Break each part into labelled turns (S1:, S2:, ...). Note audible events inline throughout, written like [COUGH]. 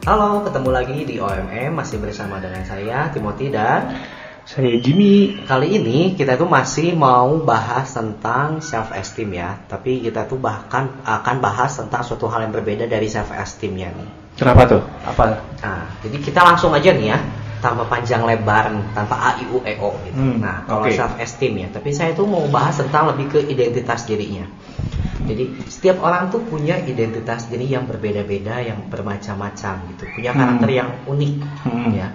S1: Halo, ketemu lagi di OMM masih bersama dengan saya Timothy dan
S2: Saya Jimmy.
S1: kali ini kita tuh masih mau bahas tentang self esteem ya. Tapi kita tuh bahkan akan bahas tentang suatu hal yang berbeda dari self esteemnya nih.
S2: Kenapa tuh? Apa?
S1: Nah, jadi kita langsung aja nih ya, tanpa panjang lebar, tanpa a i u e o gitu.
S2: Hmm,
S1: nah, kalau
S2: oke.
S1: self esteem ya, tapi saya tuh mau bahas tentang lebih ke identitas dirinya. Jadi setiap orang tuh punya identitas diri yang berbeda-beda, yang bermacam-macam gitu, punya
S2: Hmm.
S1: karakter yang unik
S2: Hmm.
S1: ya.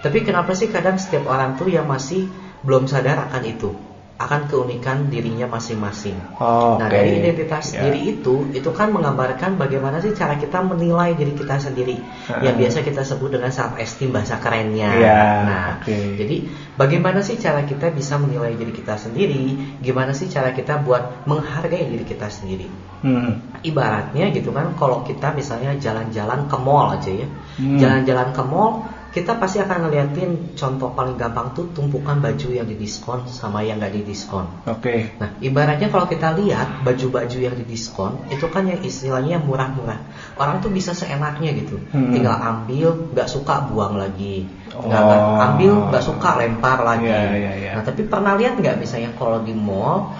S1: Tapi kenapa sih kadang setiap orang tuh yang masih belum sadar akan itu, akan keunikan dirinya masing-masing.
S2: Oh,
S1: Nah
S2: oke.
S1: dari identitas
S2: Ya.
S1: diri itu, itu kan menggambarkan bagaimana sih cara kita menilai diri kita sendiri,
S2: Heeh.
S1: yang biasa kita sebut dengan self esteem bahasa kerennya.
S2: Ya,
S1: nah,
S2: oke.
S1: jadi bagaimana sih cara kita bisa menilai diri kita sendiri? Gimana sih cara kita buat menghargai diri kita sendiri?
S2: Hmm.
S1: Ibaratnya gitu kan, kalau kita misalnya jalan-jalan ke mall aja ya,
S2: Hmm.
S1: jalan-jalan ke mall, kita pasti akan ngeliatin contoh paling gampang tuh tumpukan baju yang didiskon sama yang nggak didiskon.
S2: Oke.
S1: Nah, ibaratnya kalau kita lihat baju-baju yang didiskon itu kan yang istilahnya murah-murah. Orang tuh bisa seenaknya gitu,
S2: Hmm.
S1: tinggal ambil, nggak suka buang lagi, nggak
S2: Oh.
S1: ambil, nggak suka lempar lagi.
S2: Iya, iya, iya.
S1: Nah, tapi pernah lihat nggak misalnya kalau di mall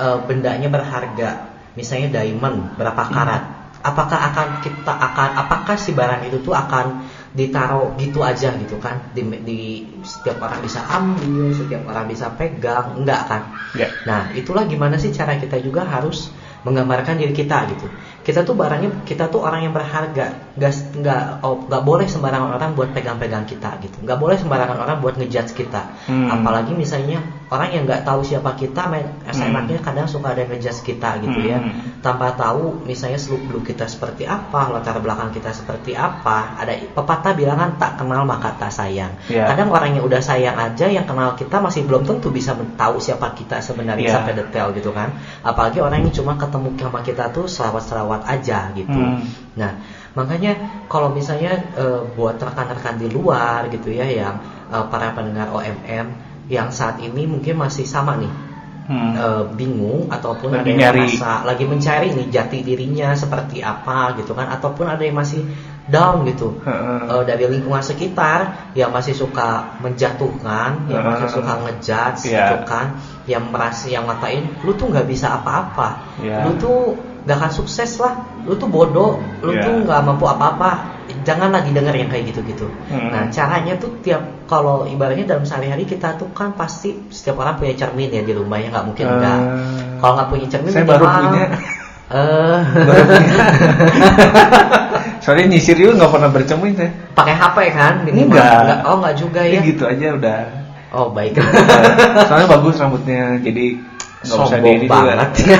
S1: eh, bendanya berharga, misalnya diamond berapa
S2: Hmm.
S1: karat? Apakah akan kita akan apakah si barang itu tuh akan ditaruh gitu aja gitu kan di, di setiap orang bisa ambil setiap orang bisa pegang enggak kan
S2: Ya.
S1: Nah, itulah gimana sih cara kita juga harus menggambarkan diri kita gitu. Kita tuh barangnya, kita tuh orang yang berharga. Nggak nggak oh, nggak boleh sembarangan orang buat pegang-pegang kita gitu. Nggak boleh sembarangan orang buat ngejudge kita.
S2: Hmm.
S1: Apalagi misalnya orang yang nggak tahu siapa kita, main seenaknya kadang suka ada ngejudge kita gitu ya.
S2: Hmm.
S1: Tanpa tahu misalnya seluk beluk kita seperti apa, latar belakang kita seperti apa. Ada pepatah bilang kan tak kenal maka tak sayang.
S2: Ya.
S1: Kadang orang yang udah sayang aja yang kenal kita masih belum tentu bisa tahu siapa kita sebenarnya
S2: Iya.
S1: sampai detail gitu kan. Apalagi orang yang cuma ketemu sama kita tuh selawat-selawat aja gitu.
S2: Hmm.
S1: Nah, makanya kalau misalnya eh, buat rekan-rekan di luar gitu ya yang eh, para pendengar OMM yang saat ini mungkin masih sama nih
S2: Hmm.
S1: eh, bingung ataupun
S2: Lagi
S1: ada yang
S2: nyari.
S1: merasa lagi mencari nih jati dirinya seperti apa gitu kan ataupun ada yang masih down gitu
S2: Heeh.
S1: Eh, dari lingkungan sekitar yang masih suka menjatuhkan yang masih suka ngejudge
S2: Iya.
S1: gitu kan yang merasa yang ngatain lu tuh nggak bisa apa-apa
S2: Iya.
S1: lu tuh nggak akan sukses lah lu tuh bodoh lu
S2: Iya.
S1: tuh nggak mampu apa-apa jangan lagi denger yang kayak gitu-gitu
S2: Hmm.
S1: nah caranya tuh tiap kalau ibaratnya dalam sehari-hari kita tuh kan pasti setiap orang punya cermin ya di rumahnya nggak mungkin
S2: Eh,
S1: enggak kalau nggak punya cermin
S2: saya [LAUGHS] [LAUGHS] baru punya.
S1: eh
S2: Baru punya. Soalnya nyisir juga nggak pernah bercermin saya.
S1: pakai HP kan minimal
S2: Enggak.
S1: oh nggak juga
S2: Ya
S1: ya
S2: gitu aja udah.
S1: oh baik
S2: Soalnya bagus rambutnya, jadi nggak usah diri
S1: banget
S2: juga.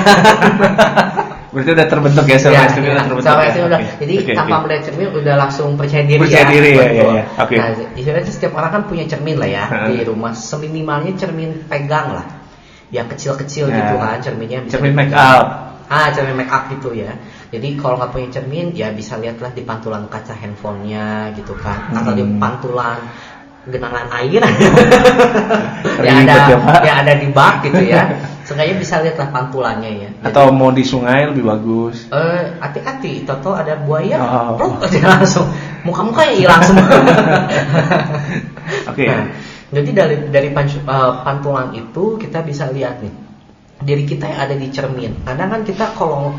S2: [LAUGHS] Berarti udah terbentuk ya self
S1: Ya,
S2: esteem
S1: ya,
S2: udah terbentuk.
S1: self
S2: ya?
S1: udah.
S2: Oke,
S1: Jadi
S2: oke,
S1: tanpa
S2: oke.
S1: melihat cermin udah langsung percaya diri
S2: Percaya
S1: ya.
S2: diri, ya, ya, ya. Oke.
S1: Nah, istilahnya setiap orang kan punya cermin lah ya di rumah. Seminimalnya cermin pegang lah. Yang kecil-kecil
S2: Ya.
S1: gitu kan cerminnya bisa
S2: Cermin make up.
S1: Ah, cermin make up gitu ya. Jadi kalau nggak punya cermin ya bisa lihatlah di pantulan kaca handphonenya gitu kan atau di
S2: Hmm.
S1: pantulan genangan air [LAUGHS] yang ada
S2: ya,
S1: ada di bak gitu ya. [LAUGHS] Seenggaknya bisa lihatlah pantulannya ya. Jadi-
S2: Atau mau di sungai lebih bagus.
S1: Eh, hati-hati, Toto ada buaya,
S2: Oh.
S1: aja [LAUGHS] langsung, muka-mukanya hilang semua. [LAUGHS]
S2: Oke.
S1: Nah, jadi dari dari pancu- eh, pantulan itu kita bisa lihat nih diri kita yang ada di cermin. Kadang kan kita kalau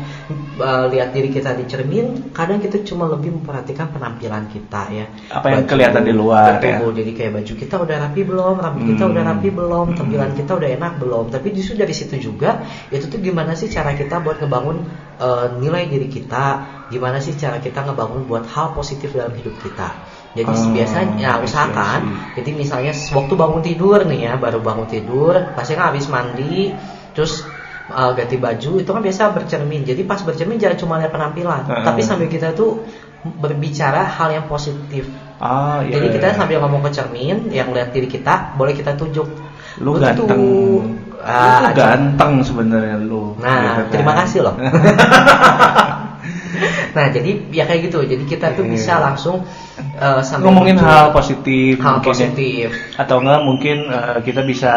S1: eh, lihat diri kita di cermin, kadang kita cuma lebih memperhatikan penampilan kita ya.
S2: Apa yang kelihatan di luar,
S1: Betul. Jadi kayak baju kita udah rapi belum, rambut kita
S2: Hmm.
S1: udah rapi belum,
S2: Hmm.
S1: tampilan kita udah enak belum. Tapi justru dari situ juga itu tuh gimana sih cara kita buat ngebangun eh, nilai diri kita, gimana sih cara kita ngebangun buat hal positif dalam hidup kita. Jadi
S2: Oh,
S1: biasanya
S2: I
S1: usahakan, jadi misalnya waktu bangun tidur nih ya, baru bangun tidur, pasti kan habis mandi, terus eh, ganti baju itu kan biasa bercermin. Jadi pas bercermin jangan cuma lihat penampilan,
S2: Heeh.
S1: tapi sambil kita tuh berbicara hal yang positif.
S2: Ah, iya.
S1: Jadi
S2: iya,
S1: kita
S2: iya.
S1: sambil ngomong ke cermin, yang lihat diri kita, boleh kita tunjuk.
S2: lu
S1: tuh-
S2: ganteng.
S1: Ah,
S2: lu tuh ganteng sebenarnya lu.
S1: Nah,
S2: Gitu kan.
S1: terima kasih loh. [LAUGHS] nah, jadi ya kayak gitu. Jadi kita tuh
S2: Iya.
S1: bisa langsung sambil
S2: Ngomongin hal positif
S1: hal
S2: mungkin ya.
S1: positif.
S2: atau enggak mungkin eh, kita bisa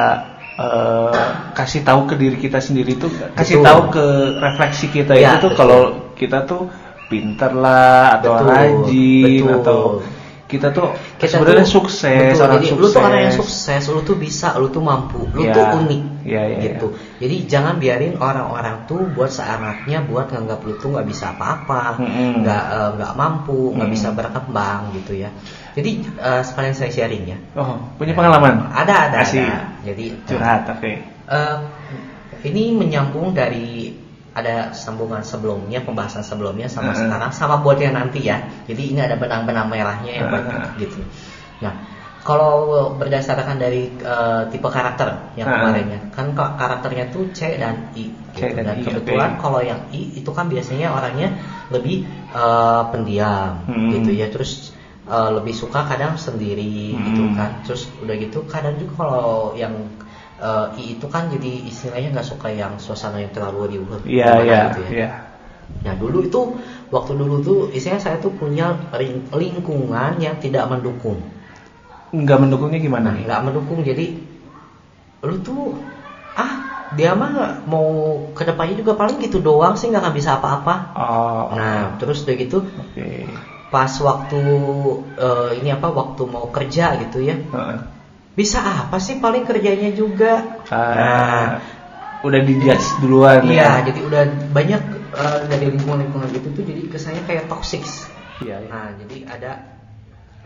S2: eh, kasih tahu ke diri kita sendiri tuh kasih
S1: Betul.
S2: tahu ke refleksi kita
S1: Ya,
S2: itu tuh
S1: betul.
S2: kalau kita tuh pinter lah atau
S1: Betul,
S2: rajin
S1: betul.
S2: atau kita tuh
S1: Kita
S2: sebenarnya
S1: tuh-
S2: sukses
S1: betul,
S2: orang
S1: jadi
S2: sukses
S1: lu tuh orang yang sukses lu tuh bisa lu tuh mampu lu
S2: Ya,
S1: tuh unik
S2: ya, ya,
S1: gitu jadi jangan biarin orang-orang tuh buat seanaknya buat nganggap lu tuh nggak bisa apa-apa
S2: Mm-mm.
S1: nggak eh, nggak mampu nggak
S2: Mm.
S1: bisa berkembang gitu ya jadi eh, sekalian saya sharing ya
S2: oh punya pengalaman
S1: ada ada
S2: Asik.
S1: ada jadi
S2: curhat oke
S1: eh, ini menyambung dari ada sambungan sebelumnya pembahasan sebelumnya sama
S2: Heeh.
S1: sekarang sama buat yang nanti ya jadi ini ada benang-benang merahnya yang banyak gitu nah kalau berdasarkan dari eh, tipe karakter yang
S2: Heeh.
S1: kemarinnya kan karakternya tuh C dan I
S2: C
S1: gitu.
S2: dan I,
S1: kebetulan
S2: oke.
S1: kalau yang I itu kan biasanya orangnya lebih eh, pendiam
S2: Hmm.
S1: gitu ya terus eh, lebih suka kadang sendiri gitu
S2: Hmm.
S1: kan terus udah gitu kadang juga kalau yang eh, I itu kan jadi istilahnya nggak suka yang suasana yang terlalu riuh
S2: iya
S1: gimana
S2: iya
S1: gitu ya.
S2: iya
S1: Nah dulu itu waktu dulu tuh istilahnya saya tuh punya ring- lingkungan yang tidak mendukung.
S2: nggak mendukungnya gimana nih
S1: nggak mendukung jadi lu tuh ah dia mah mau ke depannya juga paling gitu doang sih nggak akan bisa apa-apa.
S2: oh
S1: Nah terus udah gitu
S2: oke
S1: pas waktu eh, ini apa waktu mau kerja gitu ya
S2: Heeh.
S1: bisa apa sih paling kerjanya juga.
S2: Ah, udah dijudge duluan
S1: Iya,
S2: ya
S1: jadi udah banyak eh, dari lingkungan-lingkungan gitu tuh jadi kesannya kayak toxic.
S2: iya iya.
S1: Nah, jadi ada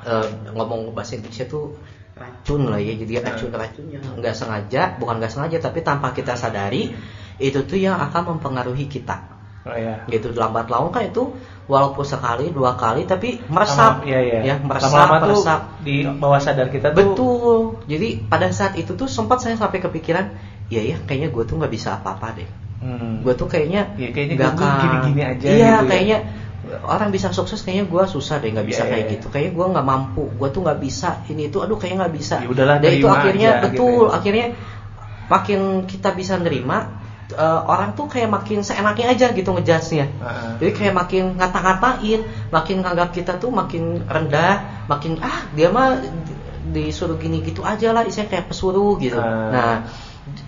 S1: eh, ngomong bahasa Indonesia tuh racun lah ya. Jadi racun-racunnya nggak sengaja, bukan nggak sengaja tapi tanpa kita sadari itu tuh yang akan mempengaruhi kita.
S2: Oh iya
S1: Gitu lambat laun kan itu walaupun sekali, dua kali tapi meresap.
S2: Lama- iya iya
S1: Ya, meresap,
S2: lama-lama tuh
S1: meresap.
S2: di bawah sadar kita tuh
S1: Betul. Jadi pada saat itu tuh sempat saya sampai kepikiran, ya ya kayaknya gue tuh nggak bisa apa-apa deh.
S2: hmm.
S1: Gue tuh kayaknya
S2: Ya, kayaknya
S1: akan-
S2: gini-gini aja
S1: Iya,
S2: gitu ya.
S1: kayaknya orang bisa sukses kayaknya gue susah deh nggak bisa
S2: Iya,
S1: kayak
S2: iya.
S1: gitu. Kayaknya gue nggak mampu. Gue tuh nggak bisa ini itu. Aduh kayaknya nggak bisa.
S2: Ya udahlah,
S1: Dan itu akhirnya
S2: aja,
S1: betul.
S2: gitu ya.
S1: Akhirnya makin kita bisa nerima eh, orang tuh kayak makin seenaknya aja gitu ngejudge-nya.
S2: Heeh.
S1: Jadi kayak makin ngata-ngatain, makin nganggap kita tuh makin rendah, makin ah dia mah disuruh gini gitu aja lah, isinya kayak pesuruh gitu.
S2: Ah.
S1: Nah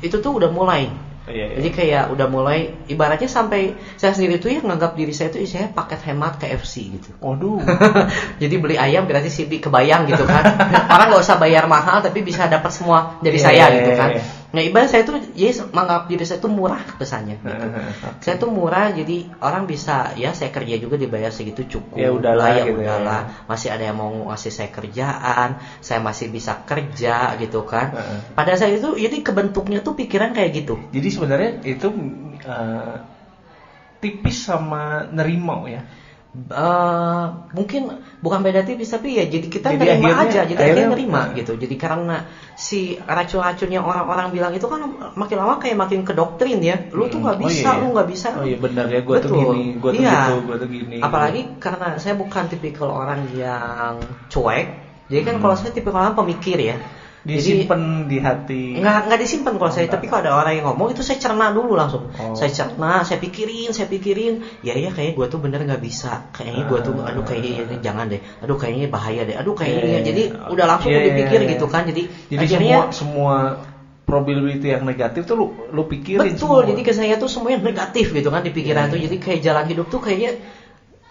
S1: itu tuh udah mulai.
S2: Iya, iya.
S1: Jadi kayak udah mulai ibaratnya sampai saya sendiri tuh ya nganggap diri saya tuh isinya paket hemat KFC gitu.
S2: Waduh. [LAUGHS]
S1: Jadi beli ayam gratis CD kebayang gitu kan. [LAUGHS] Orang nggak usah bayar mahal tapi bisa dapat semua dari
S2: Iya,
S1: saya
S2: iya,
S1: gitu kan. Nah ibarat saya tuh ya menganggap diri saya tuh murah kesannya [LAUGHS] gitu. Saya tuh murah jadi orang bisa ya saya kerja juga dibayar segitu cukup.
S2: Ya udahlah,
S1: lah, ya
S2: gitu ya.
S1: udahlah. Masih ada yang mau ngasih saya kerjaan, saya masih bisa kerja gitu kan. Pada saat itu jadi kebentuknya tuh pikiran kayak gitu.
S2: Jadi sebenarnya itu eh, tipis sama nerimo ya.
S1: Eh, mungkin bukan beda tipis tapi ya jadi kita
S2: Jadi
S1: nerima
S2: akhirnya-
S1: aja jadi
S2: akhirnya-
S1: akhirnya nerima gitu jadi karena si racun-racun yang orang-orang bilang itu kan makin lama kayak makin ke doktrin ya lu tuh nggak
S2: Oh,
S1: bisa
S2: iya, iya.
S1: lu nggak bisa
S2: Oh iya benar ya, gua tuh gini, gua tuh
S1: Iya.
S2: gitu, gua tuh gini.
S1: apalagi karena saya bukan tipikal orang yang cuek jadi kan
S2: Hmm.
S1: kalau saya tipikal orang pemikir ya
S2: disimpan di hati.
S1: nggak nggak disimpan kalau saya tapi kalau ada orang yang ngomong itu saya cerna dulu langsung
S2: Oh.
S1: saya cerna saya pikirin saya pikirin ya ya kayaknya gue tuh bener nggak bisa kayaknya gue tuh
S2: Ah.
S1: aduh kayaknya ini jangan deh aduh kayaknya bahaya deh aduh kayaknya ini
S2: iya,
S1: jadi
S2: iya.
S1: udah langsung udah
S2: iya,
S1: dipikir
S2: iya.
S1: gitu kan jadi,
S2: Jadi
S1: akhirnya
S2: semua semua probability yang negatif tuh lu lu pikirin
S1: betul
S2: semua.
S1: jadi ke saya tuh semuanya negatif gitu kan di pikiran
S2: Iya,
S1: tuh jadi kayak jalan hidup tuh kayaknya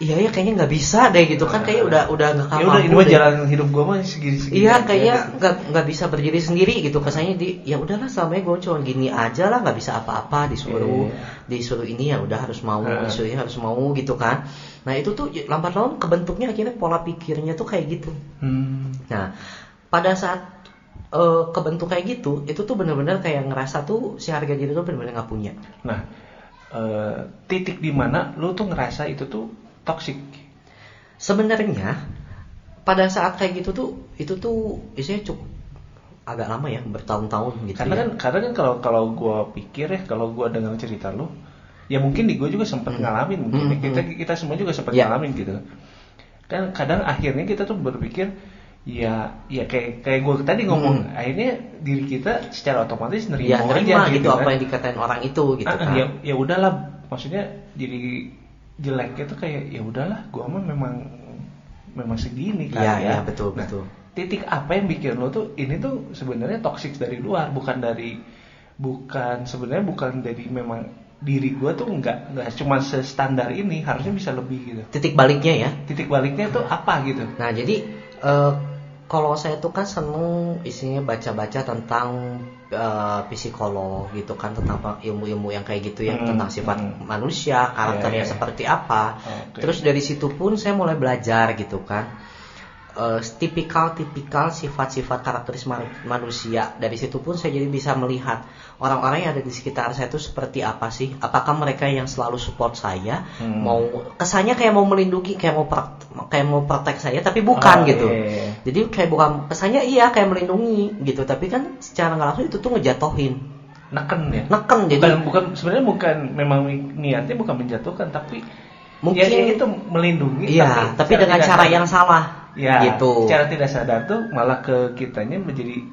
S1: iya ya kayaknya nggak bisa deh gitu kan kayak udah udah nggak
S2: ya udah ini mah jalan hidup gua mah segini-segini.
S1: Iya
S2: aja,
S1: kayaknya nggak nggak bisa berdiri sendiri gitu kesannya di ya udahlah selama gue cuma gini aja lah nggak bisa apa-apa disuruh
S2: Iya.
S1: disuruh ini ya udah harus mau
S2: Heeh.
S1: disuruh ini harus mau gitu kan nah itu tuh ya, lambat laun kebentuknya akhirnya pola pikirnya tuh kayak gitu
S2: Hmm.
S1: nah pada saat eh, kebentuk kayak gitu itu tuh bener-bener kayak ngerasa tuh si harga diri tuh bener-bener nggak punya
S2: Nah, eh, titik di mana lu tuh ngerasa itu tuh toxic.
S1: sebenarnya pada saat kayak gitu tuh itu tuh isinya cukup agak lama ya bertahun-tahun gitu
S2: karena
S1: ya.
S2: kan karena kan kalau kalau gua pikir ya kalau gua dengar cerita lu ya mungkin di gua juga sempat
S1: Hmm.
S2: ngalamin mungkin.
S1: Hmm,
S2: kita
S1: hmm.
S2: kita semua juga sempat
S1: Ya.
S2: ngalamin gitu kan kadang akhirnya kita tuh berpikir ya ya kayak kayak gua tadi ngomong
S1: Hmm.
S2: akhirnya diri kita secara otomatis nerima,
S1: ya nerima
S2: aja
S1: gitu,
S2: kan.
S1: apa yang dikatain orang itu gitu
S2: Ah, ah,
S1: kan
S2: ya ya udahlah maksudnya jadi jeleknya tuh kayak ya udahlah gua mah memang memang segini kan
S1: Iya,
S2: ya.
S1: iya, betul,
S2: Nah,
S1: betul.
S2: titik apa yang bikin lo tuh ini tuh sebenarnya toxic dari luar bukan dari bukan sebenarnya bukan dari memang diri gue tuh nggak nggak cuma standar ini harusnya bisa lebih gitu.
S1: Titik baliknya ya.
S2: Titik baliknya tuh apa gitu?
S1: Nah jadi eh, kalau saya tuh kan seneng isinya baca-baca tentang eh, psikolog gitu kan tentang ilmu-ilmu yang kayak gitu ya
S2: Hmm,
S1: tentang sifat
S2: hmm.
S1: manusia karakternya
S2: Iya, iya.
S1: seperti apa
S2: Oke.
S1: terus dari situ pun saya mulai belajar gitu kan tipikal-tipikal sifat-sifat karakteris ma- manusia. Dari situ pun saya jadi bisa melihat orang-orang yang ada di sekitar saya itu seperti apa sih? Apakah mereka yang selalu support saya?
S2: Hmm.
S1: mau kesannya kayak mau melindungi kayak mau kayak mau protek saya tapi bukan
S2: Oh,
S1: gitu.
S2: iya, iya.
S1: jadi kayak bukan kesannya iya kayak melindungi gitu. Tapi kan secara nggak langsung itu tuh ngejatohin.
S2: Neken ya?
S1: Neken jadi
S2: bukan bukan sebenarnya bukan memang niatnya bukan menjatuhkan tapi
S1: Mungkin-
S2: ya, ya itu melindungi
S1: iya tapi
S2: secara
S1: dengan cara yang salah
S2: ya
S1: gitu
S2: secara tidak sadar tuh malah ke kitanya menjadi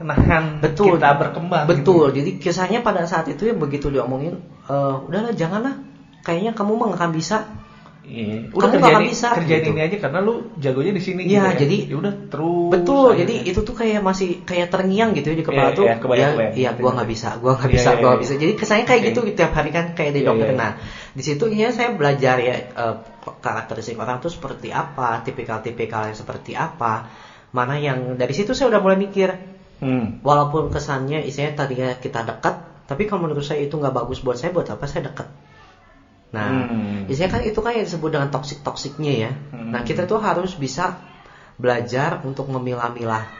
S2: nahan
S1: betul
S2: kita berkembang
S1: betul
S2: gitu.
S1: jadi kisahnya pada saat itu ya begitu diomongin eh, udahlah janganlah kayaknya kamu mah nggak akan bisa
S2: Iya.
S1: Kamu
S2: udah
S1: nggak
S2: kerjain
S1: akan bisa,
S2: kerjain
S1: gitu.
S2: ini aja karena lu jagonya di sini
S1: Iya,
S2: gitu ya.
S1: jadi-
S2: ya udah terus
S1: betul jadi itu tuh kayak masih kayak terngiang gitu ya di kepala
S2: Iya,
S1: tuh
S2: iya, kebayang,
S1: ya,
S2: kebayang.
S1: iya gua nggak bisa gua nggak
S2: Iya,
S1: bisa
S2: iya,
S1: gua nggak
S2: iya.
S1: bisa jadi kesannya kayak
S2: Oke.
S1: gitu tiap hari kan kayak di
S2: Iya,
S1: dokter
S2: iya.
S1: nah di situ ya saya belajar ya eh, karakteristik orang tuh seperti apa tipikal-tipikal yang seperti apa mana yang dari situ saya udah mulai mikir
S2: hmm.
S1: walaupun kesannya isinya tadinya kita dekat tapi kalau menurut saya itu nggak bagus buat saya buat apa saya dekat nah
S2: Hmm.
S1: isinya kan itu kan yang disebut dengan toksik toksiknya ya
S2: Hmm.
S1: nah kita tuh harus bisa belajar untuk memilah-milah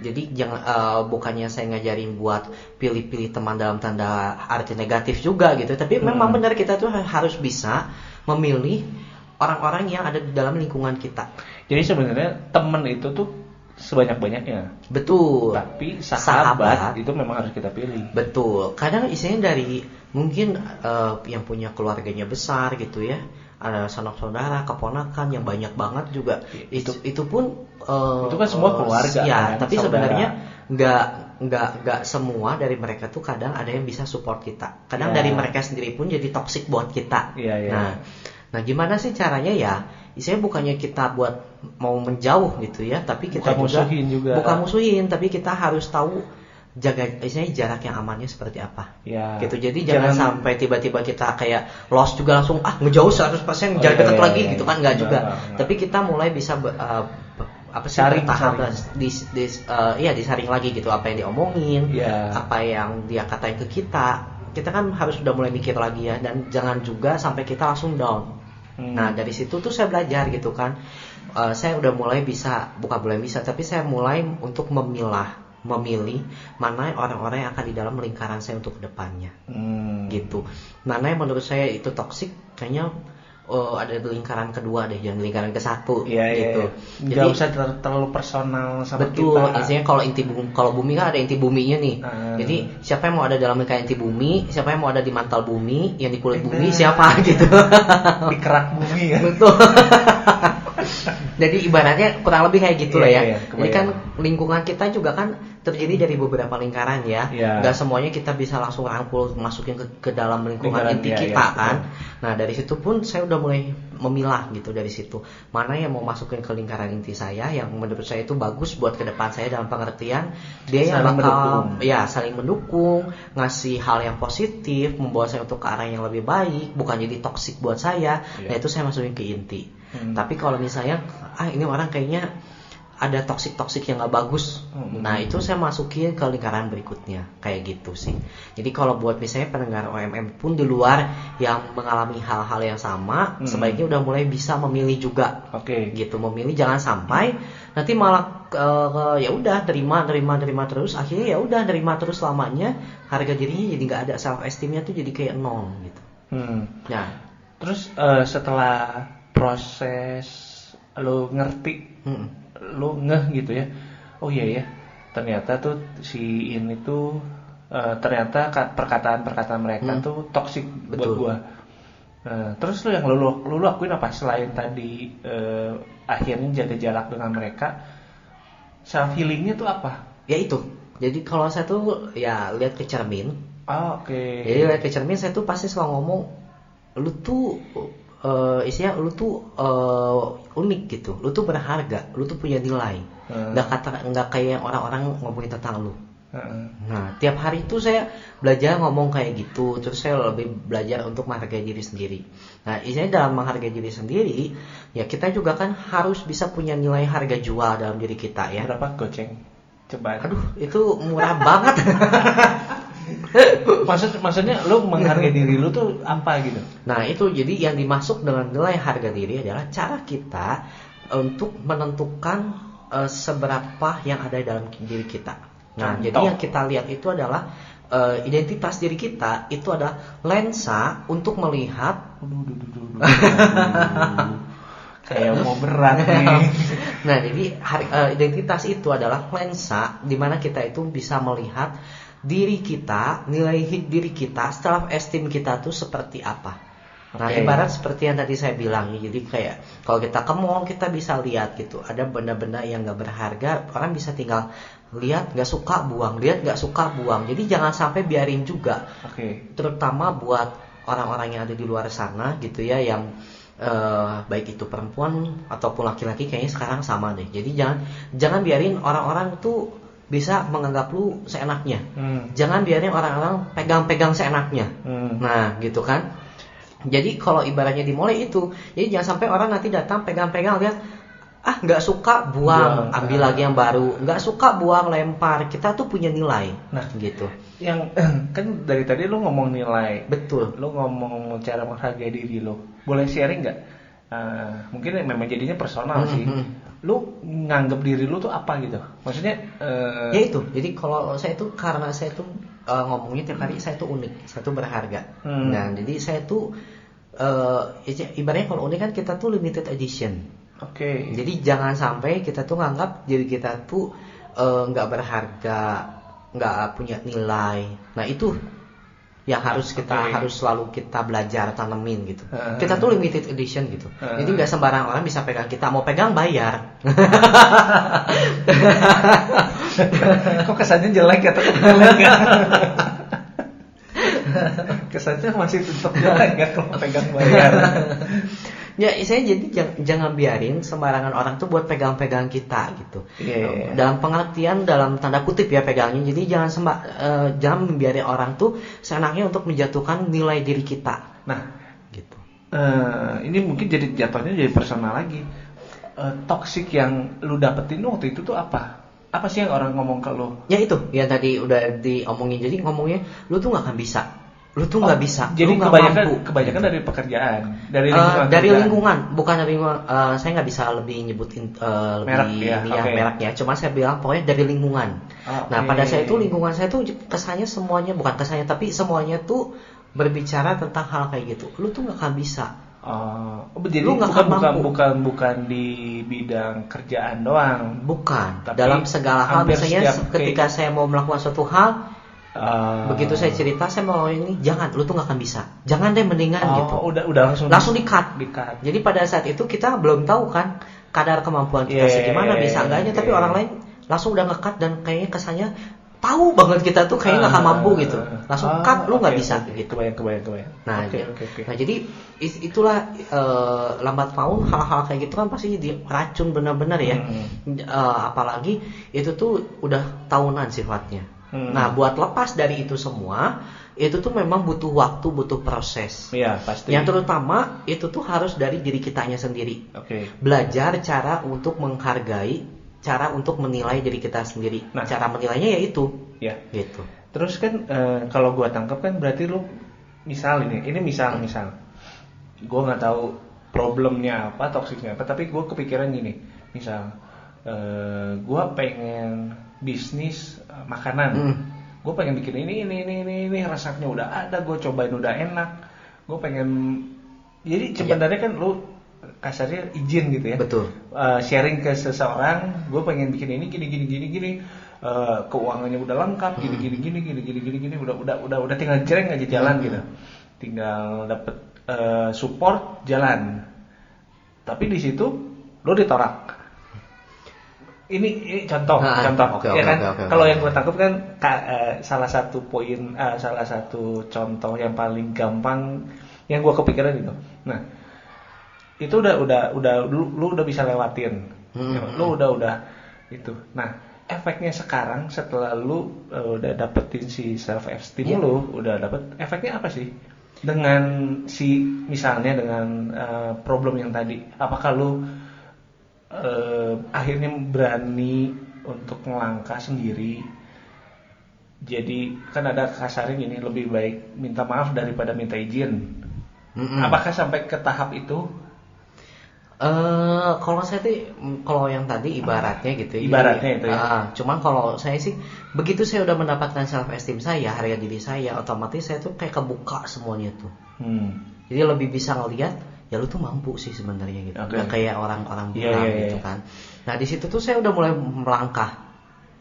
S1: jadi jangan eh, bukannya saya ngajarin buat pilih-pilih teman dalam tanda arti negatif juga gitu tapi memang
S2: Hmm.
S1: benar kita tuh harus bisa memilih orang-orang yang ada di dalam lingkungan kita
S2: jadi sebenarnya temen itu tuh sebanyak-banyaknya
S1: betul
S2: tapi sahabat,
S1: Sahabat.
S2: itu memang harus kita pilih
S1: Betul. Kadang isinya dari mungkin eh, yang punya keluarganya besar gitu ya. Ada sanak saudara, keponakan yang banyak banget juga. Itu itu pun eh,
S2: Itu kan semua
S1: eh,
S2: keluarga,
S1: Ya,
S2: kan,
S1: tapi
S2: saudara.
S1: sebenarnya nggak nggak nggak semua dari mereka tuh kadang ada yang bisa support kita. Kadang
S2: Ya.
S1: dari mereka sendiri pun jadi toxic buat kita.
S2: Iya, iya.
S1: Nah, nah gimana sih caranya ya? Saya bukannya kita buat mau menjauh gitu ya, tapi kita
S2: Bukan
S1: juga,
S2: musuhin juga.
S1: bukan musuhin, tapi kita harus tahu jaga istilahnya jarak yang amannya seperti apa.
S2: ya
S1: Gitu. Jadi jangan, sampai tiba-tiba kita kayak lost juga langsung ah ngejauh 100% jangan
S2: iya,
S1: deket
S2: iya,
S1: lagi
S2: iya.
S1: gitu kan nggak
S2: Enggak,
S1: juga.
S2: enggak.
S1: Tapi kita mulai bisa be- uh, be- apa sih
S2: Saring,
S1: bertahap
S2: saring.
S1: lah, di, di, uh, iya disaring lagi gitu apa yang diomongin,
S2: Iya.
S1: apa yang dia katain ke kita. Kita kan harus udah mulai mikir lagi ya dan jangan juga sampai kita langsung down.
S2: Hmm.
S1: Nah dari situ tuh saya belajar gitu kan. Eh, saya udah mulai bisa, bukan mulai bisa, tapi saya mulai untuk memilah, memilih mana orang-orang yang akan di dalam lingkaran saya untuk ke depannya,
S2: Hmm.
S1: gitu. Mana yang menurut saya itu toksik, kayaknya eh, ada di lingkaran kedua deh, jangan di lingkaran ke satu,
S2: Iya, iya,
S1: gitu.
S2: iya. Nggak usah ter- terlalu personal sama
S1: Betul,
S2: kita.
S1: intinya kalau inti bumi, kalau bumi kan ada inti buminya nih.
S2: Ah.
S1: Jadi siapa yang mau ada dalam lingkaran inti bumi, siapa yang mau ada di mantal bumi, yang di kulit bumi
S2: Benar.
S1: siapa [LAUGHS] gitu.
S2: di kerak bumi ya.
S1: Betul. [LAUGHS] Jadi ibaratnya kurang lebih kayak gitu
S2: Iya,
S1: lah ya.
S2: iya,
S1: Jadi kan lingkungan kita juga kan terdiri dari beberapa lingkaran ya.
S2: Iya.
S1: Gak semuanya kita bisa langsung rangkul masukin ke, ke dalam lingkungan
S2: Lingkaran,
S1: inti
S2: iya,
S1: kita
S2: iya,
S1: kan. Nah dari situ pun saya udah mulai memilah gitu dari situ. Mana yang mau masukin ke lingkaran inti saya yang menurut saya itu bagus buat ke depan saya dalam pengertian dia yang
S2: Saling
S1: bakal
S2: mendukung.
S1: ya saling mendukung, ngasih hal yang positif, membawa saya untuk ke arah yang lebih baik, bukan jadi toksik buat saya.
S2: Iya.
S1: Nah itu saya masukin ke inti.
S2: Hmm.
S1: Tapi kalau misalnya ah ini orang kayaknya ada toksik toksik yang nggak bagus,
S2: Hmm.
S1: nah itu saya masukin ke lingkaran berikutnya kayak gitu sih. Jadi kalau buat misalnya pendengar OMM pun di luar yang mengalami hal-hal yang sama,
S2: Hmm.
S1: sebaiknya udah mulai bisa memilih juga
S2: Oke.
S1: gitu memilih jangan sampai nanti malah eh, ya udah terima terima terima terus akhirnya ya udah terima terus lamanya harga dirinya jadi nggak ada self esteemnya tuh jadi kayak nol gitu
S2: Hmm.
S1: nah
S2: Terus eh, setelah proses lo ngerti,
S1: mm,
S2: lo ngeh gitu ya. Oh iya ya, ternyata tuh si ini tuh eh, ternyata ka- perkataan-perkataan mereka
S1: Hmm.
S2: tuh toksik buat gua. Nah, terus lo yang lo, lo, lo lakuin apa selain tadi eh, akhirnya jaga jarak dengan mereka? Self healingnya tuh apa?
S1: ya itu jadi kalau saya tuh ya lihat ke cermin
S2: Ah, Oke.
S1: jadi lihat ke cermin saya tuh pasti selalu ngomong lu tuh eh isinya lu tuh eh, unik gitu lu tuh berharga lu tuh punya nilai
S2: Hmm.
S1: nggak kata nggak kayak orang-orang ngomongin tentang lu
S2: Heeh.
S1: Nah, tiap hari itu saya belajar ngomong kayak gitu, terus saya lebih belajar untuk menghargai diri sendiri. Nah, isinya dalam menghargai diri sendiri, ya kita juga kan harus bisa punya nilai harga jual dalam diri kita ya.
S2: Berapa goceng? Coba.
S1: Aduh, itu murah banget. [LAUGHS]
S2: Maksud maksudnya lu menghargai [LAUGHS] diri lu tuh apa gitu?
S1: Nah, itu jadi yang dimasuk dengan nilai harga diri adalah cara kita untuk menentukan eh, seberapa yang ada dalam diri kita. Nah,
S2: Contoh.
S1: jadi yang kita lihat itu adalah eh, identitas diri kita itu adalah lensa untuk melihat. [LAUGHS]
S2: Kayak mau berat nih.
S1: Nah, jadi har- eh, identitas itu adalah lensa di mana kita itu bisa melihat diri kita, nilai hi- diri kita, self esteem kita tuh seperti apa. Nah,
S2: Oke.
S1: ibarat seperti yang tadi saya bilang, jadi kayak kalau kita ke mall kita bisa lihat gitu, ada benda-benda yang nggak berharga, orang bisa tinggal lihat nggak suka buang, lihat nggak suka buang. Jadi jangan sampai biarin juga
S2: Oke.
S1: terutama buat orang-orang yang ada di luar sana gitu ya yang eh, baik itu perempuan ataupun laki-laki kayaknya sekarang sama deh. Jadi jangan jangan biarin orang-orang tuh bisa menganggap lu seenaknya.
S2: Hmm.
S1: Jangan biarin orang-orang pegang-pegang seenaknya.
S2: Hmm.
S1: Nah, gitu kan. Jadi kalau ibaratnya dimulai itu, jadi jangan sampai orang nanti datang pegang-pegang lihat ah nggak suka buang,
S2: Buang.
S1: ambil lagi yang baru, nggak suka buang lempar. Kita tuh punya nilai.
S2: Nah.
S1: gitu.
S2: Yang [CLEARS THROAT] kan dari tadi lu ngomong nilai,
S1: Betul.
S2: lu ngomong cara menghargai diri lu. Boleh sharing nggak? Eh, mungkin memang jadinya personal sih. Lu nganggap diri lu tuh apa gitu? Maksudnya eh,
S1: Ya itu. Jadi kalau saya itu karena saya tuh eh, ngomongnya tiap hari saya tuh unik, saya tuh berharga.
S2: Hmm.
S1: Nah, jadi saya tuh eh, ic- ibaratnya kalau unik kan kita tuh limited edition.
S2: Oke.
S1: Jadi jangan sampai kita tuh nganggap diri kita tuh eh, nggak berharga, nggak punya nilai. Nah itu yang harus kita
S2: Oke.
S1: harus selalu kita belajar tanemin gitu.
S2: Heeh.
S1: Kita tuh limited edition gitu.
S2: Heeh.
S1: Jadi nggak sembarang orang bisa pegang kita. Mau pegang bayar. [LAUGHS]
S2: Kok kesannya jelek ya tetap jelek ya? [LAUGHS] kesannya masih tetap jelek ya kalau pegang bayar. [LAUGHS]
S1: Ya, saya jadi jangan, jangan biarin sembarangan orang tuh buat pegang-pegang kita gitu.
S2: Iya.
S1: Dalam pengertian dalam tanda kutip ya pegangnya. Jadi jangan semba, eh, jangan membiarkan orang tuh seenaknya untuk menjatuhkan nilai diri kita
S2: Nah,
S1: gitu.
S2: eh, ini mungkin jadi jatuhnya jadi personal lagi. Eh, toxic yang lu dapetin waktu itu tuh apa? Apa sih yang orang ngomong ke lu?
S1: Ya itu yang tadi udah diomongin. Jadi ngomongnya lu tuh nggak akan bisa. Lu tuh nggak
S2: Oh,
S1: bisa.
S2: Jadi
S1: lu
S2: kebanyakan
S1: mampu.
S2: kebanyakan
S1: Gitu.
S2: dari pekerjaan, dari
S1: Eh,
S2: lingkungan.
S1: dari
S2: kerjaan.
S1: lingkungan, bukan dari lingkungan. eh, saya nggak bisa lebih nyebutin eh, lebih
S2: Merek, ya,
S1: ini ya,
S2: oke.
S1: mereknya. Cuma saya bilang pokoknya dari lingkungan.
S2: Ah,
S1: Nah pada saya itu lingkungan saya tuh kesannya semuanya bukan kesannya tapi semuanya tuh berbicara tentang hal kayak gitu. Lu tuh nggak akan bisa.
S2: Oh, jadi
S1: Lu
S2: bukan bukan
S1: mampu.
S2: bukan bukan di bidang kerjaan doang.
S1: Bukan.
S2: Tapi
S1: Dalam segala hal misalnya ketika saya mau melakukan suatu hal,
S2: Eh,
S1: begitu saya cerita saya mau ini, jangan, lu tuh nggak akan bisa. Jangan deh mendingan
S2: oh,
S1: gitu.
S2: udah udah langsung
S1: Langsung di-cut.
S2: di-cut.
S1: Jadi pada saat itu kita belum tahu kan kadar kemampuan kita
S2: Iya,
S1: segimana bisa enggaknya, tapi
S2: iya.
S1: orang lain langsung udah nge-cut dan kayaknya kesannya tahu banget kita tuh kayaknya nggak akan mampu gitu. Langsung
S2: Ah,
S1: cut, lu nggak
S2: oke,
S1: bisa
S2: oke.
S1: gitu.
S2: Kebayang kebayang kebayang.
S1: Nah,
S2: oke
S1: ya.
S2: oke oke.
S1: nah jadi itulah eh, lambat laun hal-hal kayak gitu kan pasti jadi racun benar-benar ya.
S2: Hmm.
S1: Eh, apalagi itu tuh udah tahunan sifatnya.
S2: Hmm.
S1: Nah, buat lepas dari itu semua, itu tuh memang butuh waktu, butuh proses.
S2: Iya, pasti.
S1: Yang terutama itu tuh harus dari diri kitanya sendiri.
S2: Oke.
S1: Belajar cara untuk menghargai, cara untuk menilai diri kita sendiri.
S2: Nah.
S1: Cara menilainya yaitu
S2: Ya.
S1: gitu.
S2: Terus kan eh, kalau gua tangkap kan berarti lu misal ini, ini misal misal. Gua nggak tahu problemnya apa, toksiknya apa, tapi gua kepikiran gini. Misal eh, gua pengen bisnis eh, makanan.
S1: Hmm.
S2: Gue pengen bikin ini ini ini ini, ini rasanya udah ada, gue cobain udah enak. Gue pengen jadi sebenarnya kan lu kasarnya izin gitu ya.
S1: Betul.
S2: Uh, sharing ke seseorang, gue pengen bikin ini gini gini gini gini, Uh, keuangannya udah lengkap, gini gini gini gini gini gini gini, udah udah udah udah tinggal jereng aja jalan
S1: Hmm.
S2: gitu, tinggal dapet uh, support jalan. Tapi di situ lo ditorak. Ini, ini contoh,
S1: Ah,
S2: contoh,
S1: oke,
S2: ya kan?
S1: oke, oke,
S2: Kalau
S1: oke.
S2: yang gue tangkap kan ka- eh, salah satu poin, eh, salah satu contoh yang paling gampang yang gue kepikiran itu. Nah, itu udah udah udah lu, lu udah bisa lewatin
S1: Hmm.
S2: lu udah udah itu nah efeknya sekarang setelah lu uh, udah dapetin si self esteem
S1: Iya.
S2: lu udah dapet efeknya apa sih dengan si misalnya dengan uh, problem yang tadi apakah lu uh, akhirnya berani untuk melangkah sendiri jadi kan ada kasarnya gini lebih baik minta maaf daripada minta izin
S1: Mm-mm.
S2: apakah sampai ke tahap itu
S1: Eh, kalau saya tuh mm, kalau yang tadi ibaratnya gitu ya.
S2: Ibaratnya itu ya.
S1: ah, cuman kalau saya sih begitu saya udah mendapatkan self esteem saya, harga diri saya, otomatis saya tuh kayak kebuka semuanya tuh.
S2: hmm.
S1: Jadi lebih bisa ngelihat ya lu tuh mampu sih sebenarnya gitu.
S2: Oke.
S1: Nggak kayak orang-orang bilang
S2: iya,
S1: gitu
S2: iya.
S1: kan. Nah, di situ tuh saya udah mulai melangkah.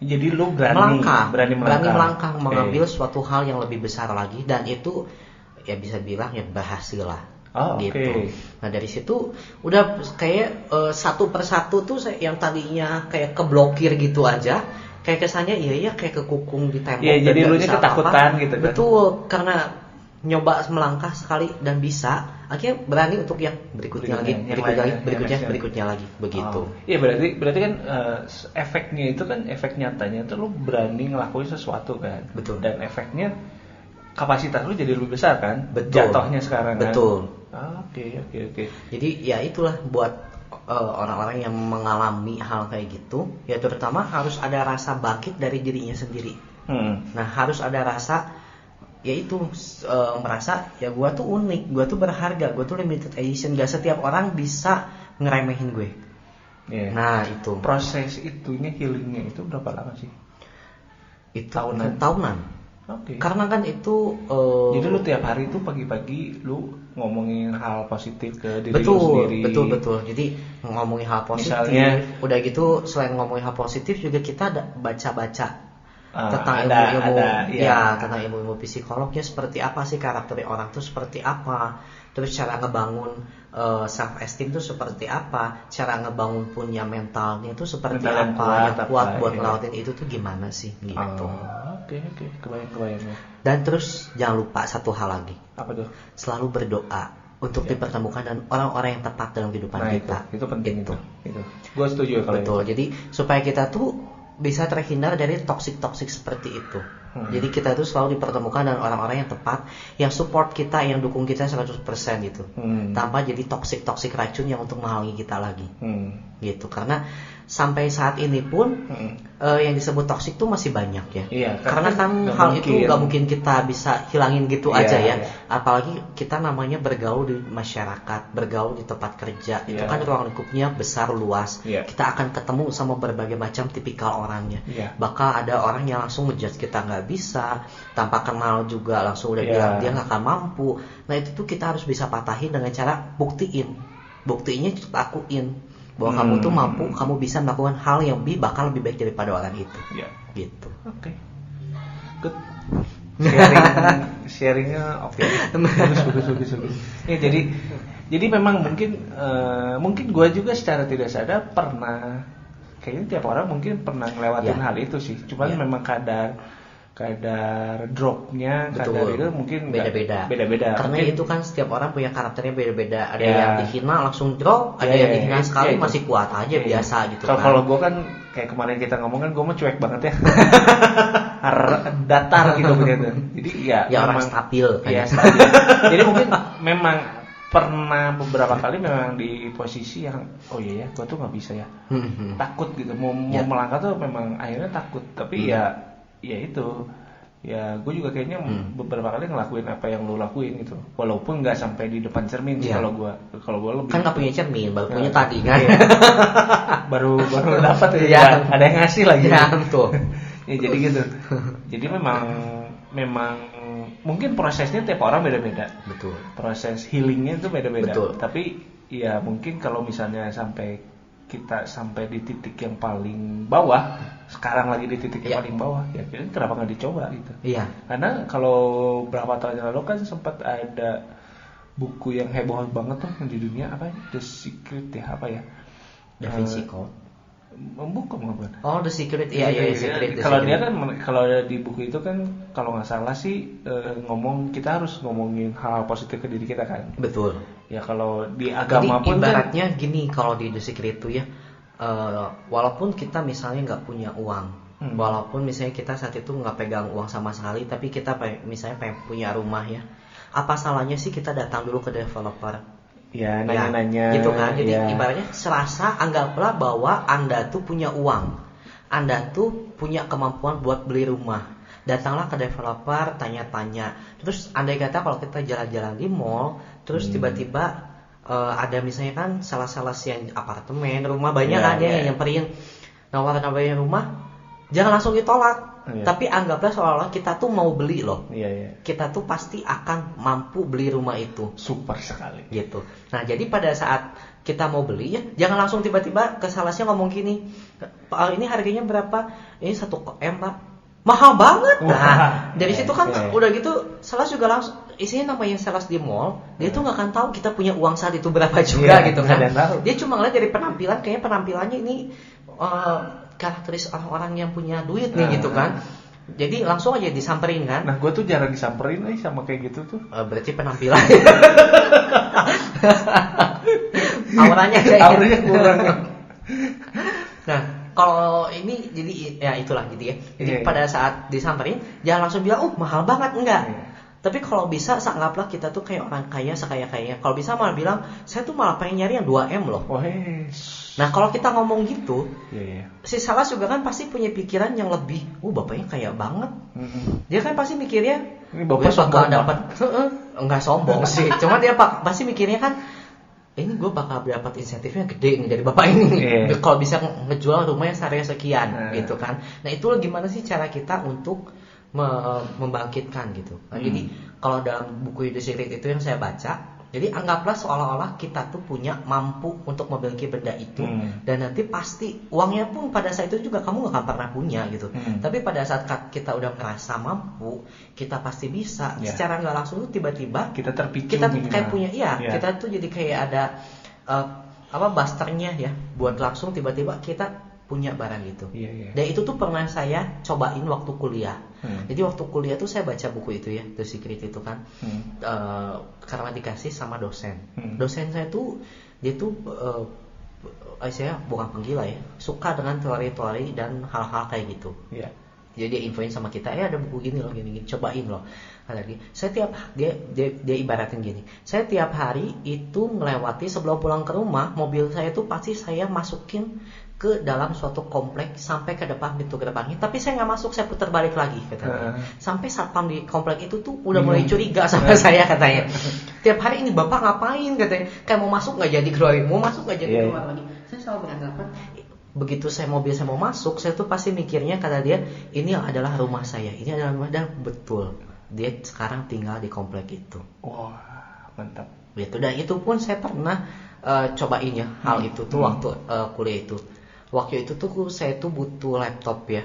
S2: jadi lu berani
S1: melangkah,
S2: berani melangkah,
S1: melangkah
S2: Oke.
S1: mengambil suatu hal yang lebih besar lagi dan itu ya bisa bilang ya berhasil lah.
S2: Oh,
S1: gitu. Nah dari situ udah kayak eh, satu persatu tuh saya, yang tadinya kayak keblokir gitu aja, kayak kesannya iya iya kayak kekukung di tembok.
S2: Iya,
S1: dan
S2: jadi
S1: bisa
S2: ketakutan
S1: apa-apa.
S2: gitu kan.
S1: Betul, karena nyoba melangkah sekali dan bisa, akhirnya berani untuk yang berikutnya, lagi,
S2: Berikutnya, yang
S1: berikutnya lagi, berikutnya,
S2: yang
S1: berikutnya lagi, begitu.
S2: Oh. Iya berarti berarti kan eh, efeknya itu kan efek nyatanya itu lu berani ngelakuin sesuatu kan.
S1: Betul.
S2: Dan efeknya kapasitas lu jadi lebih besar kan.
S1: Betul.
S2: Jatuhnya sekarang kan.
S1: Betul.
S2: Oke oke oke.
S1: Jadi ya itulah buat eh, orang-orang yang mengalami hal kayak gitu, ya terutama harus ada rasa bangkit dari dirinya sendiri.
S2: Hmm.
S1: Nah harus ada rasa yaitu eh, merasa ya gua tuh unik, gua tuh berharga, gua tuh limited edition, gak setiap orang bisa ngeremehin gue.
S2: Iya.
S1: Nah itu
S2: proses itunya healingnya itu berapa lama sih?
S1: itu
S2: tahunan.
S1: tahunan.
S2: Oke.
S1: Karena kan itu eh,
S2: Jadi lu tiap hari tuh pagi-pagi lu ngomongin hal positif ke diri
S1: betul
S2: lu sendiri.
S1: betul betul jadi ngomongin hal positif
S2: Misalnya-
S1: udah gitu selain ngomongin hal positif juga kita ada baca-baca
S2: Ah,
S1: tentang
S2: ada-
S1: ilmu-ilmu
S2: ada,
S1: ya
S2: iya.
S1: tentang ilmu-ilmu psikolognya seperti apa sih karakter orang tuh seperti apa terus cara ngebangun self esteem tuh seperti apa cara ngebangun punya mentalnya tuh seperti
S2: Mental
S1: apa yang kuat
S2: apa,
S1: buat
S2: iya.
S1: ngelawatin itu tuh gimana sih gitu
S2: Oh, Oke oke kebayang kebayang ya.
S1: dan terus jangan lupa satu hal lagi
S2: Apa tuh?
S1: selalu berdoa untuk dipertemukan dan orang-orang yang tepat dalam kehidupan
S2: Nah itu
S1: kita
S2: itu penting itu. Itu. Gue setuju kalau
S1: Betul.
S2: itu.
S1: Jadi supaya kita tuh bisa terhindar dari toksik-toksik seperti itu.
S2: Hmm.
S1: Jadi kita tuh selalu dipertemukan dengan orang-orang yang tepat, yang support kita, yang dukung kita 100% gitu.
S2: Hmm.
S1: Tanpa jadi toksik-toksik racun yang untuk menghalangi kita lagi.
S2: Hmm.
S1: Gitu. Karena sampai saat ini pun
S2: Hmm.
S1: eh, yang disebut toksik tuh masih banyak ya.
S2: Iya,
S1: Karena
S2: karena
S1: kan
S2: nggak
S1: hal itu
S2: mungkin.
S1: nggak mungkin kita bisa hilangin gitu
S2: Iya,
S1: aja ya.
S2: iya.
S1: Apalagi kita namanya bergaul di masyarakat, bergaul di tempat kerja. Itu
S2: Iya.
S1: kan ruang lingkupnya besar luas.
S2: Iya.
S1: Kita akan ketemu sama berbagai macam tipikal orangnya.
S2: Iya.
S1: Bakal ada orang yang langsung ngejudge kita nggak bisa, tanpa kenal juga langsung udah
S2: Iya.
S1: bilang dia nggak akan mampu. Nah itu tuh kita harus bisa patahin dengan cara buktiin. Buktinya lakuin bahwa kamu tuh
S2: Hmm.
S1: mampu, kamu bisa melakukan hal yang lebih bakal lebih baik daripada orang itu.
S2: Iya.
S1: Gitu.
S2: Oke. Good. Sharing [LAUGHS] sharingnya oke. Bagus bagus bagus bagus. Ya jadi jadi memang mungkin eh, mungkin gue juga secara tidak sadar pernah kayaknya tiap orang mungkin pernah ngelewatin
S1: Ya.
S2: hal itu sih. Cuman
S1: Ya.
S2: memang kadar kadar dropnya kadar
S1: Betul.
S2: itu mungkin
S1: beda-beda.
S2: beda-beda.
S1: Karena
S2: Mungkin-
S1: itu kan setiap orang punya karakternya beda-beda. Ada
S2: Ya.
S1: yang dihina langsung drop, ada
S2: Ya,
S1: yang
S2: ya,
S1: dihina
S2: ya,
S1: sekali
S2: ya, itu.
S1: masih kuat aja
S2: Iya.
S1: biasa gitu
S2: Kalau
S1: kan.
S2: kalau gue kan kayak kemarin kita ngomong kan gue mah cuek banget ya. [LAUGHS] Datar gitu begitu. Jadi ya
S1: Ya, orang
S2: memang-
S1: stabil kan.
S2: Iya, stabil. Jadi mungkin memang pernah beberapa kali memang di posisi yang oh iya ya gue tuh nggak bisa ya
S1: Hmm, hmm.
S2: takut gitu mau mau
S1: Ya.
S2: melangkah tuh memang akhirnya takut tapi
S1: Hmm.
S2: ya ya itu ya gue juga kayaknya
S1: Hmm.
S2: beberapa kali ngelakuin apa yang lu lakuin gitu walaupun nggak sampai di depan cermin sih
S1: Ya.
S2: kalau gue kalau gue lebih
S1: Kan nggak punya cermin, baru
S2: Nah,
S1: punya tadi kan.
S2: iya. [LAUGHS] baru baru [LAUGHS] dapat ya
S1: Iya.
S2: ada yang ngasih lagi
S1: Ya, betul. [LAUGHS]
S2: ya jadi gitu jadi memang memang mungkin prosesnya tiap orang beda-beda
S1: Betul.
S2: proses healingnya itu beda-beda
S1: Betul.
S2: tapi ya mungkin kalau misalnya sampai kita sampai di titik yang paling bawah sekarang lagi di titik yang
S1: Iya.
S2: paling bawah ya kenapa nggak dicoba gitu
S1: Iya.
S2: karena kalau berapa tahun yang lalu kan sempat ada buku yang heboh banget tuh yang di dunia apa ya? The Secret ya apa ya
S1: Da Vinci
S2: Eh,
S1: Code.
S2: bukan bukan
S1: Oh, The Secret. Iya, iya, The Secret. The
S2: kalau dia kan kalau di buku itu kan kalau nggak salah sih eh, ngomong kita harus ngomongin hal positif ke diri kita kan
S1: betul.
S2: Ya kalau di
S1: Jadi
S2: agama pun kan
S1: ibaratnya gini kalau di Secret itu ya eh, walaupun kita misalnya nggak punya uang,
S2: Hmm.
S1: walaupun misalnya kita saat itu nggak pegang uang sama sekali, tapi kita pe- misalnya pengen punya rumah ya, apa salahnya sih kita datang dulu ke developer?
S2: Ya,
S1: Ya,
S2: nanya-nanya.
S1: gitu kan. Jadi
S2: ya.
S1: ibaratnya serasa anggaplah bahwa Anda tuh punya uang. Anda tuh punya kemampuan buat beli rumah. Datanglah ke developer, tanya-tanya. Terus andai kata kalau kita jalan-jalan di mall, terus
S2: Hmm.
S1: tiba-tiba eh, ada misalnya kan salah-salah yang apartemen, rumah banyak
S2: Ya,
S1: kan ya. yang nyamperin nawarin-nawarin rumah, jangan langsung ditolak.
S2: Ya.
S1: Tapi anggaplah seolah-olah kita tuh mau beli loh.
S2: Iya, iya.
S1: Kita tuh pasti akan mampu beli rumah itu
S2: Super sekali.
S1: gitu. Nah jadi pada saat kita mau beli ya jangan langsung tiba-tiba ke salesnya ngomong gini, "Pak, ini harganya berapa? Ini satu m pak, mahal banget. Nah dari situ kan
S2: iya.
S1: udah gitu sales juga langsung isinya namanya sales di mall dia tuh nggak akan tahu kita punya uang saat itu berapa juga
S2: Iya,
S1: gitu kan. Dia cuma ngeliat dari penampilan kayaknya penampilannya ini eh, karakteris orang-orang yang punya duit nih
S2: Nah.
S1: gitu kan. Jadi langsung aja disamperin kan.
S2: Nah, gue tuh jarang disamperin eh sama kayak gitu tuh.
S1: Eh, berarti penampilan [LAUGHS] auranya kayak
S2: Auranya kurang.
S1: nah kalau ini jadi ya itulah gitu ya. Jadi
S2: Iya, iya.
S1: pada saat disamperin jangan langsung bilang oh mahal banget. Enggak.
S2: Iya.
S1: tapi kalau bisa anggaplah kita tuh kayak orang kaya sekaya kayanya kalau bisa malah bilang saya tuh malah pengen nyari yang 2 m loh.
S2: Wah,
S1: nah kalau kita ngomong gitu
S2: Iya, iya.
S1: si salah juga kan pasti punya pikiran yang lebih oh bapaknya kaya banget.
S2: Mm-mm.
S1: dia kan pasti mikirnya
S2: Ini bapak sombong
S1: dapat [LAUGHS] enggak sombong sih. [LAUGHS] Cuma dia pak pasti mikirnya kan ini gue bakal dapat insentifnya gede nih dari bapak ini
S2: Iya. [LAUGHS]
S1: kalau bisa nge- ngejual rumahnya seharga sekian
S2: Nah.
S1: gitu kan nah itu gimana sih cara kita untuk me- membangkitkan gitu nah,
S2: Hmm.
S1: jadi kalau dalam buku The Secret itu yang saya baca jadi anggaplah seolah-olah kita tuh punya mampu untuk memiliki benda itu
S2: Hmm.
S1: dan nanti pasti uangnya pun pada saat itu juga kamu gak akan pernah punya gitu
S2: Hmm.
S1: tapi pada saat kita udah ngerasa mampu kita pasti bisa
S2: Ya.
S1: secara nggak langsung tuh tiba-tiba
S2: Kita terpicu
S1: kita tuh
S2: minimal.
S1: kayak punya iya
S2: Iya.
S1: kita tuh jadi kayak ada eh, apa busternya ya buat langsung tiba-tiba kita punya barang itu
S2: Iya, iya.
S1: dan itu tuh pernah saya cobain waktu kuliah
S2: Hmm.
S1: jadi waktu kuliah tuh saya baca buku itu ya The Secret itu kan
S2: Hmm.
S1: Eh, karena dikasih sama dosen
S2: Hmm.
S1: dosen saya tuh dia tuh eh, saya bukan penggila ya suka dengan teori-teori dan hal-hal kayak gitu
S2: Iya.
S1: jadi dia infoin sama kita, eh ada buku gini loh, gini, gini, cobain loh. Dia, saya tiap dia dia, dia ibaratin gini, saya tiap hari itu melewati sebelum pulang ke rumah, mobil saya tuh pasti saya masukin ke dalam suatu komplek sampai ke depan pintu gerbangnya, tapi saya nggak masuk, saya putar balik lagi katanya.
S2: Heeh.
S1: Sampai satpam di komplek itu tuh udah mulai curiga sama saya katanya. Tiap hari ini bapak ngapain katanya, kayak mau masuk nggak jadi keluar, mau masuk nggak jadi
S2: Iya,
S1: keluar lagi. Saya selalu beranggapan begitu saya mobil saya mau masuk saya tuh pasti mikirnya kata dia ini adalah rumah saya ini adalah rumah dan betul dia sekarang tinggal di komplek itu
S2: Wah, mantap.
S1: gitu dan itu pun saya pernah eh, cobain ya hal
S2: Hmm.
S1: itu tuh
S2: Hmm.
S1: waktu eh, kuliah itu waktu itu tuh saya tuh butuh laptop ya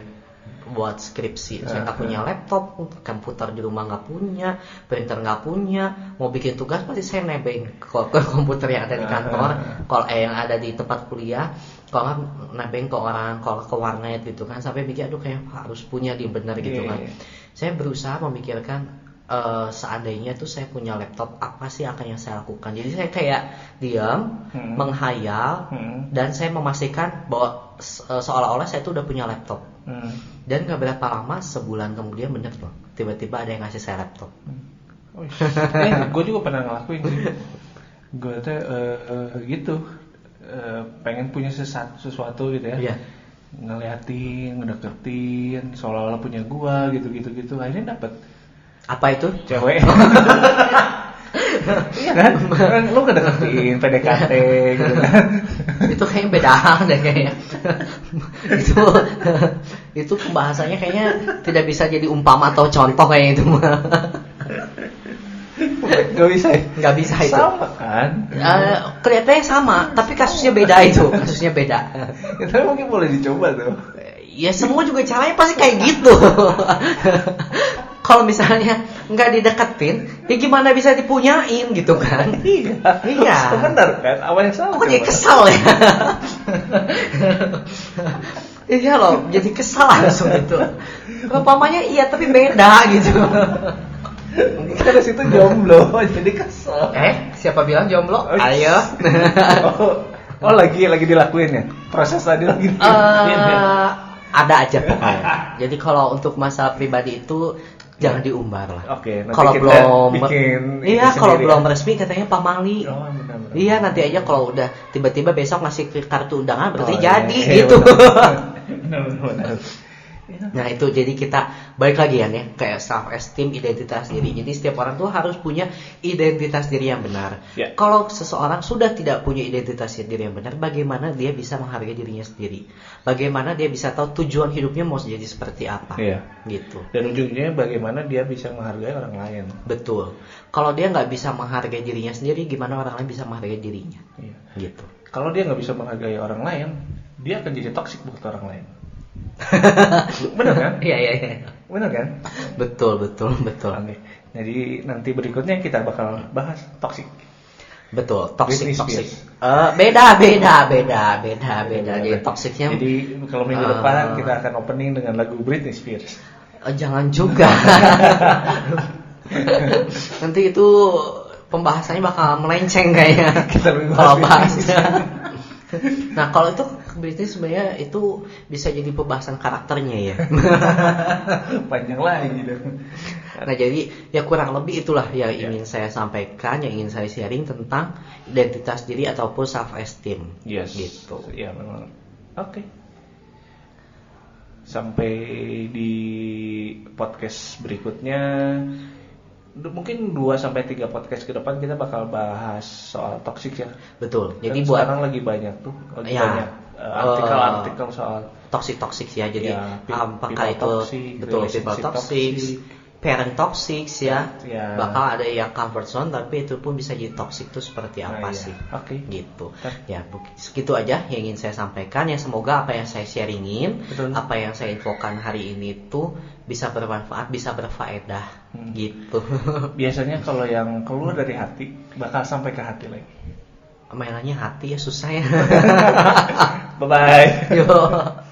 S1: buat skripsi. Saya nggak punya laptop komputer di rumah nggak punya printer nggak punya. Mau bikin tugas pasti saya nebeng ke, ke komputer yang ada di kantor
S2: Uh-huh.
S1: kalau eh, yang ada di tempat kuliah. Kalau nebeng ke orang kalau ke warnet gitu kan. Sampai mikir aduh kayak harus punya di bener gitu
S2: Iya,
S1: kan.
S2: iya.
S1: saya berusaha memikirkan eh, seandainya tuh saya punya laptop apa sih akan yang saya lakukan jadi saya kayak diam
S2: Hmm.
S1: menghayal
S2: Hmm.
S1: dan saya memastikan bahwa se- eh, seolah-olah saya tuh udah punya laptop
S2: Hmm.
S1: dan gak berapa lama sebulan kemudian bener loh tiba-tiba ada yang ngasih saya laptop
S2: Oh, eh, gue juga pernah ngelakuin. Gue tuh eh, gitu, Eh, pengen punya sesuatu, sesuatu gitu ya.
S1: Iya.
S2: Ngeliatin, ngedeketin, seolah-olah punya gua gitu-gitu gitu. Akhirnya dapet
S1: apa itu
S2: cewek. [LAUGHS] iya kan? Kan Lu ngedeketin, PDKT gitu kan.
S1: itu kayaknya beda hal deh kayaknya itu itu pembahasannya kayaknya tidak bisa jadi umpama atau contoh kayak itu mah
S2: Gak bisa ya?
S1: nggak bisa itu
S2: Sama kan?
S1: Eh, kelihatannya sama tapi kasusnya beda itu kasusnya beda
S2: Itu mungkin boleh dicoba tuh.
S1: ya semua juga caranya pasti kayak gitu kalau misalnya nggak dideketin ya gimana bisa dipunyain gitu kan [LAUGHS]
S2: Iya.
S1: Iya.
S2: Benar kan? Apa yang salah?
S1: kok jadi kesal ya iya loh jadi kesal langsung gitu Rupanya iya tapi beda gitu
S2: Karena situ jomblo, jadi kesel.
S1: eh siapa bilang jomblo
S2: Oh,
S1: ayo
S2: Oh, [LAUGHS] Oh lagi lagi dilakuin ya? Proses tadi lagi dilakuin ya?
S1: Eh, ada aja pokoknya. Jadi kalau untuk masalah pribadi itu jangan diumbar lah.
S2: Oke, nanti
S1: Kalau belum
S2: bikin
S1: Iya, kalau belum resmi katanya pamali.
S2: Oh, benar-benar.
S1: Iya, nanti aja kalau udah tiba-tiba besok ngasih kartu undangan berarti
S2: Oh,
S1: jadi
S2: iya.
S1: gitu.
S2: Iya. [LAUGHS]
S1: Nah itu jadi kita balik lagi ya nih kayak self esteem identitas diri. Jadi setiap orang tuh harus punya identitas diri yang benar.
S2: Ya.
S1: Kalau seseorang sudah tidak punya identitas diri yang benar, bagaimana dia bisa menghargai dirinya sendiri? Bagaimana dia bisa tahu tujuan hidupnya mau jadi seperti apa?
S2: Iya.
S1: Gitu.
S2: Dan ujungnya bagaimana dia bisa menghargai orang lain.
S1: Betul. Kalau dia nggak bisa menghargai dirinya sendiri, gimana orang lain bisa menghargai dirinya?
S2: Iya.
S1: Gitu.
S2: Kalau dia nggak bisa menghargai orang lain, dia akan jadi toksik buat orang lain. [LAUGHS] Bener kan?
S1: Iya iya iya.
S2: Bener kan?
S1: Betul betul betul.
S2: Oke. Jadi nanti berikutnya kita bakal bahas toksik.
S1: Betul, toxic
S2: Britney
S1: toxic. Eh, beda beda beda beda beda. Jadi toksiknya
S2: Jadi kalau minggu
S1: Ah.
S2: depan kita akan opening dengan lagu Britney Spears.
S1: Eh, jangan juga. [LAUGHS] Nanti itu pembahasannya bakal melenceng kayaknya.
S2: Kita
S1: kalau
S2: bahas
S1: bahasnya. nah kalau itu Britney sebenarnya itu bisa jadi pembahasan karakternya ya. [LAUGHS]
S2: Panjang lagi dong.
S1: Nah jadi ya kurang lebih itulah yang ingin saya sampaikan, yang ingin saya sharing tentang identitas diri ataupun self esteem.
S2: Yes.
S1: Gitu.
S2: Iya memang. Oke. Sampai di podcast berikutnya mungkin 2 sampai 3 podcast ke depan kita bakal bahas soal toxic ya.
S1: Betul. Jadi
S2: Kan
S1: buat
S2: sekarang lagi banyak tuh, lagi
S1: Ya.
S2: banyak artikel-artikel soal
S1: toxic toxic ya jadi
S2: Ya,
S1: apakah itu
S2: toxic,
S1: betul people toxic,
S2: toxic.
S1: parent toxic ya
S2: Ya.
S1: bakal ada yang comfort zone tapi itu pun bisa jadi toxic itu seperti
S2: Nah,
S1: apa
S2: iya.
S1: sih gitu ya bu- segitu aja yang ingin saya sampaikan ya semoga apa yang saya sharingin
S2: Betul.
S1: apa yang saya infokan hari ini tuh bisa bermanfaat bisa berfaedah
S2: Hmm.
S1: gitu [LAUGHS]
S2: Biasanya kalau yang keluar dari hati bakal sampai ke hati lagi.
S1: Mainannya hati ya susah ya [LAUGHS]
S2: Bye bye.
S1: Yo.